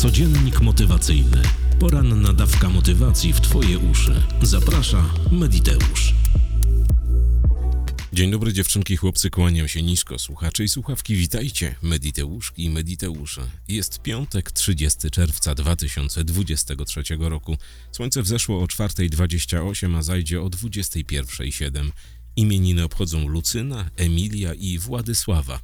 Codziennik motywacyjny. Poranna dawka motywacji w Twoje uszy. Zaprasza Mediteusz. Dzień dobry dziewczynki, chłopcy, kłaniam się nisko, słuchacze i słuchawki, witajcie, Mediteuszki i Mediteusze. Jest piątek, 30 czerwca 2023 roku. Słońce wzeszło o 4.28, a zajdzie o 21.07. Imieniny obchodzą Lucyna, Emilia i Władysława.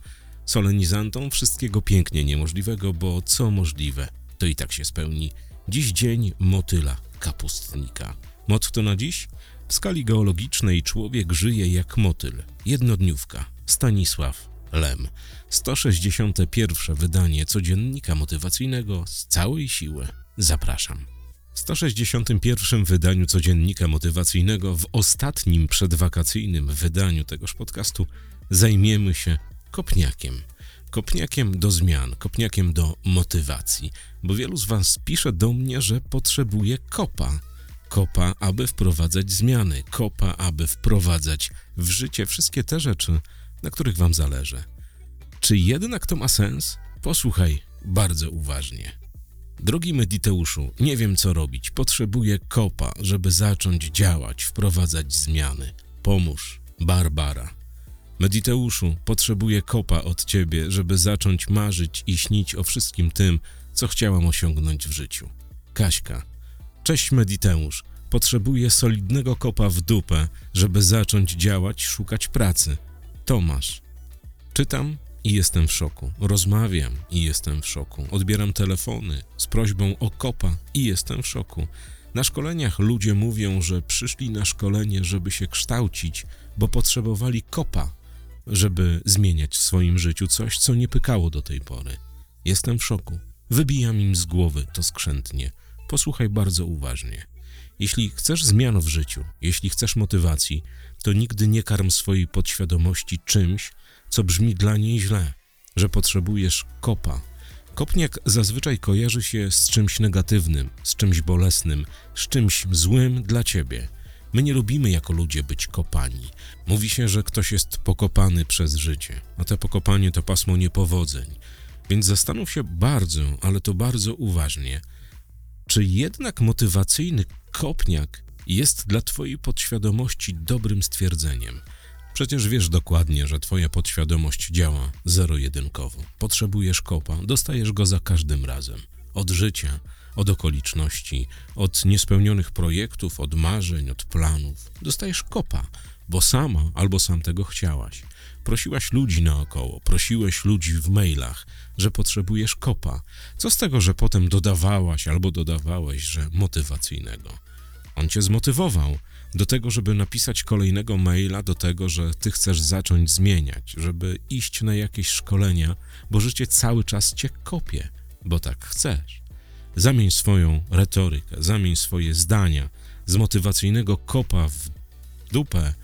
Solenizantom wszystkiego pięknie niemożliwego, bo co możliwe, to i tak się spełni. Dziś dzień motyla kapustnika. Motto na dziś? W skali geologicznej człowiek żyje jak motyl. Jednodniówka. Stanisław Lem. 161. wydanie codziennika motywacyjnego z całej siły. Zapraszam. W 161. wydaniu codziennika motywacyjnego, w ostatnim przedwakacyjnym wydaniu tegoż podcastu, zajmiemy się kopniakiem. Kopniakiem do zmian, kopniakiem do motywacji, bo wielu z Was pisze do mnie, że potrzebuje kopa. Kopa, aby wprowadzać zmiany, kopa, aby wprowadzać w życie wszystkie te rzeczy, na których Wam zależy. Czy jednak to ma sens? Posłuchaj bardzo uważnie. Drogi Mediteuszu, nie wiem co robić. Potrzebuję kopa, żeby zacząć działać, wprowadzać zmiany. Pomóż, Barbara. Mediteuszu, potrzebuję kopa od ciebie, żeby zacząć marzyć i śnić o wszystkim tym, co chciałam osiągnąć w życiu. Kaśka. Cześć Mediteusz. Potrzebuję solidnego kopa w dupę, żeby zacząć działać, szukać pracy. Tomasz. Czytam i jestem w szoku. Rozmawiam i jestem w szoku. Odbieram telefony z prośbą o kopa i jestem w szoku. Na szkoleniach ludzie mówią, że przyszli na szkolenie, żeby się kształcić, bo potrzebowali kopa, żeby zmieniać w swoim życiu coś, co nie pykało do tej pory. Jestem w szoku. Wybijam im z głowy to skrzętnie. Posłuchaj bardzo uważnie. Jeśli chcesz zmian w życiu, jeśli chcesz motywacji, to nigdy nie karm swojej podświadomości czymś, co brzmi dla niej źle, że potrzebujesz kopa. Kopniak zazwyczaj kojarzy się z czymś negatywnym, z czymś bolesnym, z czymś złym dla ciebie. My nie lubimy jako ludzie być kopani. Mówi się, że ktoś jest pokopany przez życie, a te pokopanie to pasmo niepowodzeń. Więc zastanów się bardzo, ale to bardzo uważnie, czy jednak motywacyjny kopniak jest dla twojej podświadomości dobrym stwierdzeniem. Przecież wiesz dokładnie, że twoja podświadomość działa zero-jedynkowo. Potrzebujesz kopa, dostajesz go za każdym razem. Od życia, od okoliczności, od niespełnionych projektów, od marzeń, od planów. Dostajesz kopa, bo sama albo sam tego chciałaś. Prosiłaś ludzi naokoło, prosiłeś ludzi w mailach, że potrzebujesz kopa. Co z tego, że potem dodawałaś albo dodawałeś, że motywacyjnego? On cię zmotywował do tego, żeby napisać kolejnego maila, do tego, że ty chcesz zacząć zmieniać, żeby iść na jakieś szkolenia, bo życie cały czas cię kopie, bo tak chcesz. Zamień swoją retorykę, zamień swoje zdania z motywacyjnego kopa w dupę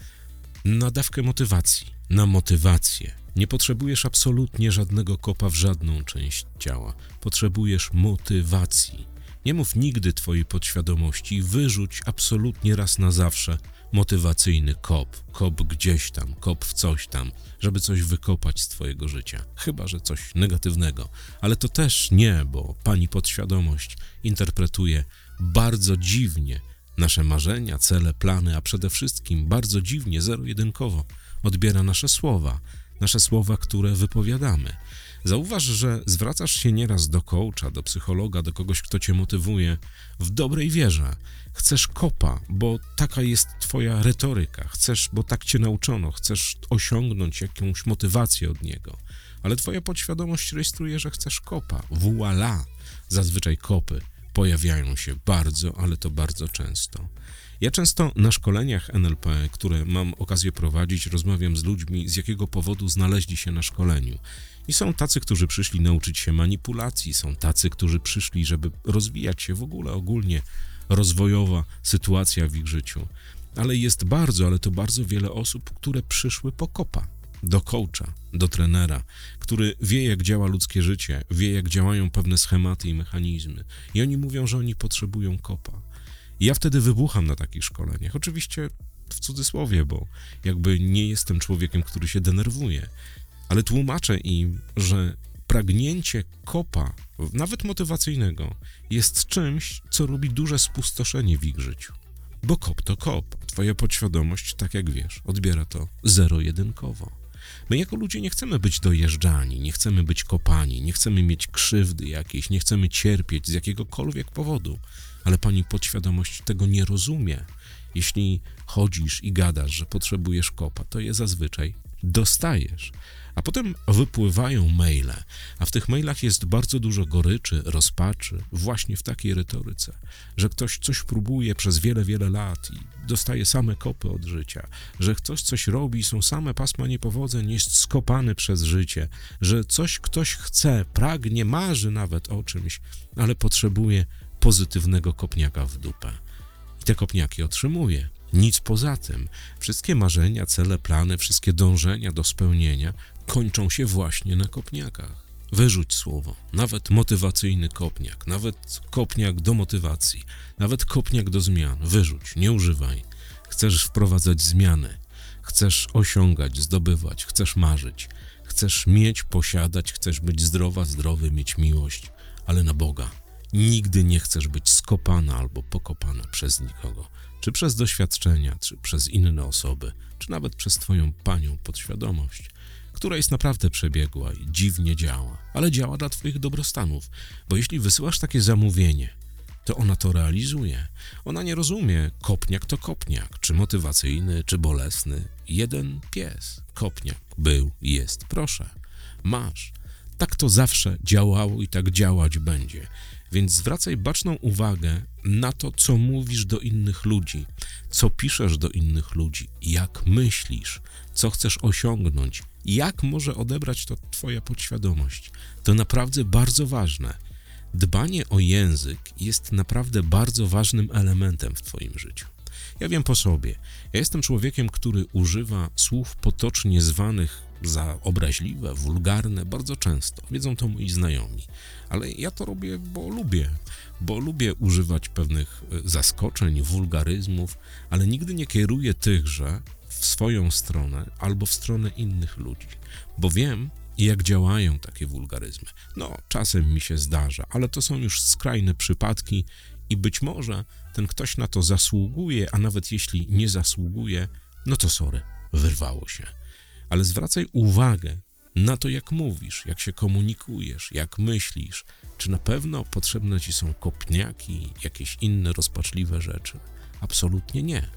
na dawkę motywacji, na motywację. Nie potrzebujesz absolutnie żadnego kopa w żadną część ciała. Potrzebujesz motywacji. Nie mów nigdy twojej podświadomości, wyrzuć absolutnie raz na zawsze motywacyjny kop, kop gdzieś tam, kop w coś tam, żeby coś wykopać z twojego życia. Chyba, że coś negatywnego. Ale to też nie, bo pani podświadomość interpretuje bardzo dziwnie nasze marzenia, cele, plany, a przede wszystkim bardzo dziwnie, zero-jedynkowo odbiera nasze słowa, nasze słowa, które wypowiadamy. Zauważ, że zwracasz się nieraz do coacha, do psychologa, do kogoś, kto cię motywuje w dobrej wierze. Chcesz kopa, bo taka jest twoja retoryka. Chcesz, bo tak cię nauczono. Chcesz osiągnąć jakąś motywację od niego. Ale twoja podświadomość rejestruje, że chcesz kopa. Voila! Zazwyczaj kopy pojawiają się bardzo, ale to bardzo często. Ja często na szkoleniach NLP, które mam okazję prowadzić, rozmawiam z ludźmi, z jakiego powodu znaleźli się na szkoleniu. I są tacy, którzy przyszli nauczyć się manipulacji, są tacy, którzy przyszli, żeby rozwijać się w ogóle ogólnie rozwojowa sytuacja w ich życiu. Ale jest bardzo, ale to bardzo wiele osób, które przyszły po kopa, do coacha, do trenera, który wie, jak działa ludzkie życie, wie, jak działają pewne schematy i mechanizmy. I oni mówią, że oni potrzebują kopa. I ja wtedy wybucham na takich szkoleniach. Oczywiście w cudzysłowie, bo jakby nie jestem człowiekiem, który się denerwuje, ale tłumaczę im, że pragnięcie kopa, nawet motywacyjnego, jest czymś, co robi duże spustoszenie w ich życiu. Bo kop to kop, twoja podświadomość, tak jak wiesz, odbiera to zero-jedynkowo. My jako ludzie nie chcemy być dojeżdżani, nie chcemy być kopani, nie chcemy mieć krzywdy jakiejś, nie chcemy cierpieć z jakiegokolwiek powodu, ale pani podświadomość tego nie rozumie. Jeśli chodzisz i gadasz, że potrzebujesz kopa, to je zazwyczaj dostajesz. A potem wypływają maile, a w tych mailach jest bardzo dużo goryczy, rozpaczy, właśnie w takiej retoryce, że ktoś coś próbuje przez wiele, wiele lat i dostaje same kopy od życia, że ktoś coś robi, są same pasma niepowodzeń, jest skopany przez życie, że coś ktoś chce, pragnie, marzy nawet o czymś, ale potrzebuje pozytywnego kopniaka w dupę. I te kopniaki otrzymuje. Nic poza tym. Wszystkie marzenia, cele, plany, wszystkie dążenia do spełnienia kończą się właśnie na kopniakach. Wyrzuć słowo, nawet motywacyjny kopniak, nawet kopniak do motywacji, nawet kopniak do zmian. Wyrzuć, nie używaj. Chcesz wprowadzać zmiany, chcesz osiągać, zdobywać, chcesz marzyć, chcesz mieć, posiadać, chcesz być zdrowa, zdrowy, mieć miłość, ale na Boga. Nigdy nie chcesz być skopana albo pokopana przez nikogo, czy przez doświadczenia, czy przez inne osoby, czy nawet przez Twoją panią podświadomość która jest naprawdę przebiegła i dziwnie działa, ale działa dla Twoich dobrostanów, bo jeśli wysyłasz takie zamówienie, to ona to realizuje. Ona nie rozumie, kopniak to kopniak, czy motywacyjny, czy bolesny. Jeden pies, kopniak, był, jest, proszę, masz. Tak to zawsze działało i tak działać będzie. Więc zwracaj baczną uwagę na to, co mówisz do innych ludzi, co piszesz do innych ludzi, jak myślisz, co chcesz osiągnąć, jak może odebrać to Twoja podświadomość. To naprawdę bardzo ważne. Dbanie o język jest naprawdę bardzo ważnym elementem w Twoim życiu. Ja wiem po sobie. Ja jestem człowiekiem, który używa słów potocznie zwanych za obraźliwe, wulgarne bardzo często. Wiedzą to moi znajomi. Ale ja to robię, bo lubię. Bo lubię używać pewnych e, zaskoczeń, wulgaryzmów, ale nigdy nie kieruję tychże w swoją stronę albo w stronę innych ludzi, bo wiem, jak działają takie wulgaryzmy. No, czasem mi się zdarza, ale to są już skrajne przypadki i być może ten ktoś na to zasługuje, a nawet jeśli nie zasługuje, no to sorry, wyrwało się. Ale zwracaj uwagę na to, jak mówisz, jak się komunikujesz, jak myślisz, czy na pewno potrzebne ci są kopniaki, jakieś inne rozpaczliwe rzeczy. Absolutnie nie.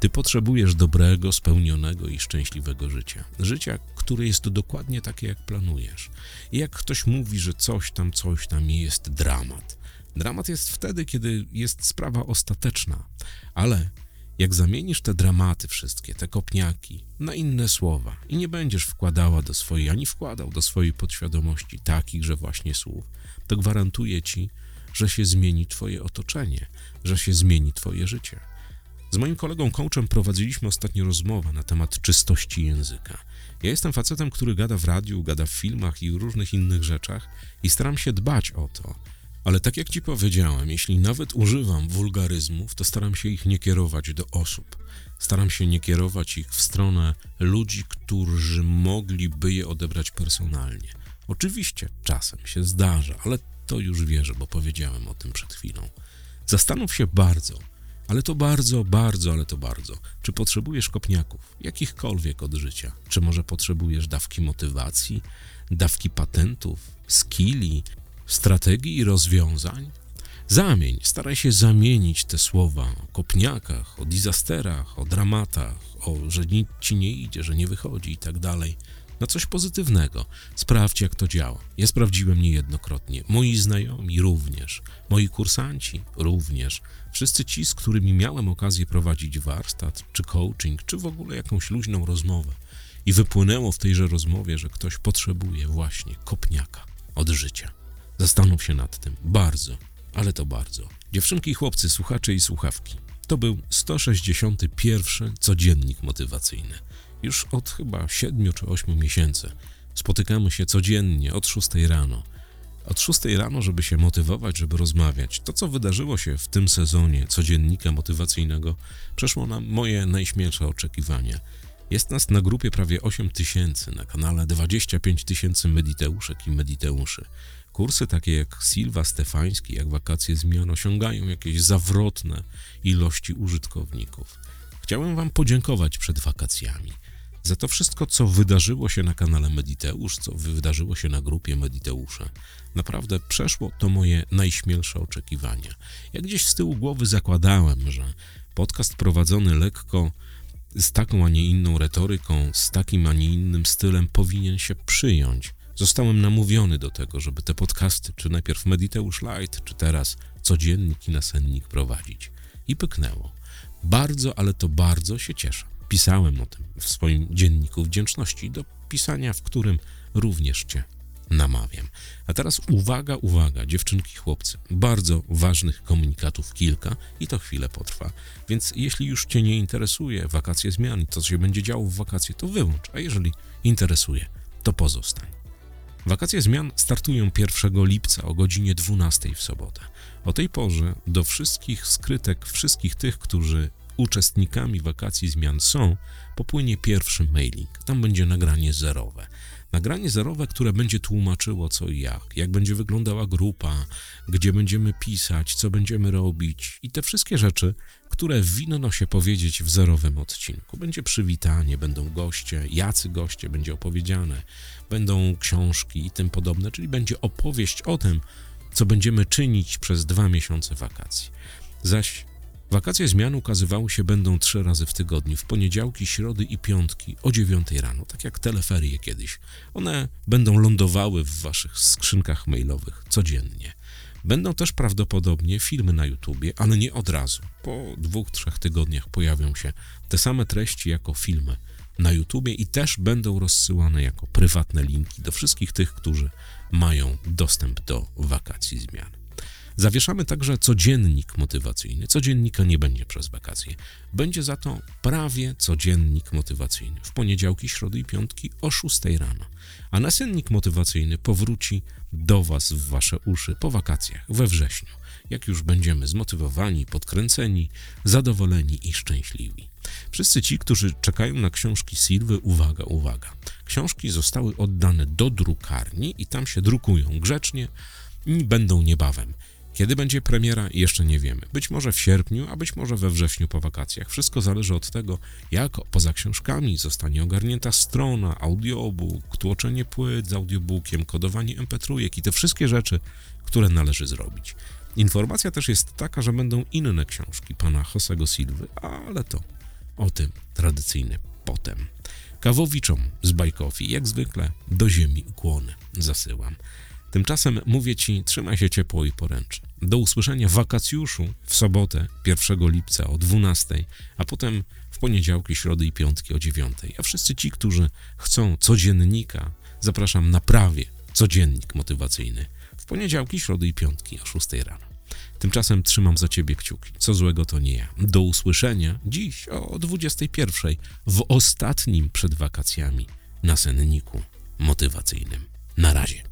Ty potrzebujesz dobrego, spełnionego i szczęśliwego życia. Życia, które jest dokładnie takie, jak planujesz. I jak ktoś mówi, że coś tam, coś tam jest dramat. Dramat jest wtedy, kiedy jest sprawa ostateczna, ale jak zamienisz te dramaty wszystkie, te kopniaki na inne słowa i nie będziesz wkładała do swojej, ani wkładał do swojej podświadomości takichże właśnie słów, to gwarantuję ci, że się zmieni twoje otoczenie, że się zmieni twoje życie. Z moim kolegą coachem prowadziliśmy ostatnio rozmowę na temat czystości języka. Ja jestem facetem, który gada w radiu, gada w filmach i różnych innych rzeczach i staram się dbać o to. Ale tak jak ci powiedziałem, jeśli nawet używam wulgaryzmów, to staram się ich nie kierować do osób. Staram się nie kierować ich w stronę ludzi, którzy mogliby je odebrać personalnie. Oczywiście czasem się zdarza, ale to już wierzę, bo powiedziałem o tym przed chwilą. Zastanów się bardzo, ale to bardzo, bardzo, ale to bardzo. Czy potrzebujesz kopniaków, jakichkolwiek od życia? Czy może potrzebujesz dawki motywacji, dawki patentów, skilli, strategii i rozwiązań? Zamień, staraj się zamienić te słowa o kopniakach, o disasterach, o dramatach, o że nic ci nie idzie, że nie wychodzi i tak dalej na coś pozytywnego. Sprawdź, jak to działa. Ja sprawdziłem niejednokrotnie. Moi znajomi również, moi kursanci również. Wszyscy ci, z którymi miałem okazję prowadzić warsztat, czy coaching, czy w ogóle jakąś luźną rozmowę. I wypłynęło w tejże rozmowie, że ktoś potrzebuje właśnie kopniaka od życia. Zastanów się nad tym. Bardzo, ale to bardzo. Dziewczynki chłopcy, słuchacze i słuchawki. To był 161 codziennik motywacyjny. Już od chyba 7 czy 8 miesięcy spotykamy się codziennie od 6 rano. Od 6 rano, żeby się motywować, żeby rozmawiać. To, co wydarzyło się w tym sezonie codziennika motywacyjnego, przeszło na moje najśmielsze oczekiwania. Jest nas na grupie prawie 8 tysięcy, na kanale 25 tysięcy mediteuszek i mediteuszy. Kursy takie jak Silva Stefański, jak Wakacje Zmian osiągają jakieś zawrotne ilości użytkowników. Chciałem Wam podziękować przed wakacjami za to wszystko, co wydarzyło się na kanale Mediteusz, co wydarzyło się na grupie Mediteusze. Naprawdę przeszło to moje najśmielsze oczekiwania. Ja gdzieś z tyłu głowy zakładałem, że podcast prowadzony lekko z taką, a nie inną retoryką, z takim, a nie innym stylem powinien się przyjąć. Zostałem namówiony do tego, żeby te podcasty, czy najpierw Mediteusz Light, czy teraz codziennik i nasennik prowadzić. I pyknęło. Bardzo, ale to bardzo się cieszę. Pisałem o tym w swoim dzienniku wdzięczności, do pisania, w którym również Cię namawiam. A teraz uwaga, uwaga, dziewczynki, chłopcy. Bardzo ważnych komunikatów kilka i to chwilę potrwa. Więc jeśli już Cię nie interesuje wakacje zmian, to co się będzie działo w wakacje, to wyłącz. A jeżeli interesuje, to pozostań. Wakacje zmian startują 1 lipca o godzinie 12 w sobotę. O tej porze do wszystkich skrytek, wszystkich tych, którzy uczestnikami wakacji zmian są, popłynie pierwszy mailing. Tam będzie nagranie zerowe. Nagranie zerowe, które będzie tłumaczyło co i jak, jak będzie wyglądała grupa, gdzie będziemy pisać, co będziemy robić i te wszystkie rzeczy, które winno się powiedzieć w zerowym odcinku. Będzie przywitanie, będą goście, jacy goście, będzie opowiedziane, będą książki i tym podobne, czyli będzie opowieść o tym, co będziemy czynić przez dwa miesiące wakacji. Zaś Wakacje zmian ukazywały się będą trzy razy w tygodniu, w poniedziałki, środy i piątki o dziewiątej rano, tak jak teleferie kiedyś. One będą lądowały w waszych skrzynkach mailowych codziennie. Będą też prawdopodobnie filmy na YouTubie, ale nie od razu. Po dwóch, trzech tygodniach pojawią się te same treści jako filmy na YouTubie i też będą rozsyłane jako prywatne linki do wszystkich tych, którzy mają dostęp do wakacji zmian. Zawieszamy także codziennik motywacyjny. Codziennika nie będzie przez wakacje. Będzie za to prawie codziennik motywacyjny w poniedziałki, środy i piątki o 6 rano. A nasennik motywacyjny powróci do Was w Wasze uszy po wakacjach we wrześniu, jak już będziemy zmotywowani, podkręceni, zadowoleni i szczęśliwi. Wszyscy ci, którzy czekają na książki Silwy, uwaga, uwaga. Książki zostały oddane do drukarni i tam się drukują grzecznie i będą niebawem. Kiedy będzie premiera, jeszcze nie wiemy. Być może w sierpniu, a być może we wrześniu po wakacjach. Wszystko zależy od tego, jak poza książkami zostanie ogarnięta strona, audiobook, tłoczenie płyt z audiobookiem, kodowanie mp3 i te wszystkie rzeczy, które należy zrobić. Informacja też jest taka, że będą inne książki pana Josego Silwy, ale to o tym tradycyjny potem. Kawowiczom z Bajkowi, jak zwykle, do ziemi ukłony zasyłam. Tymczasem mówię ci, trzymaj się ciepło i poręcz. Do usłyszenia w wakacjuszu w sobotę 1 lipca o 12, a potem w poniedziałki, środy i piątki o 9. A wszyscy ci, którzy chcą codziennika, zapraszam na prawie codziennik motywacyjny w poniedziałki, środy i piątki o 6 rano. Tymczasem trzymam za ciebie kciuki. Co złego to nie ja. Do usłyszenia dziś o 21 w ostatnim przed wakacjami nasenniku motywacyjnym. Na razie.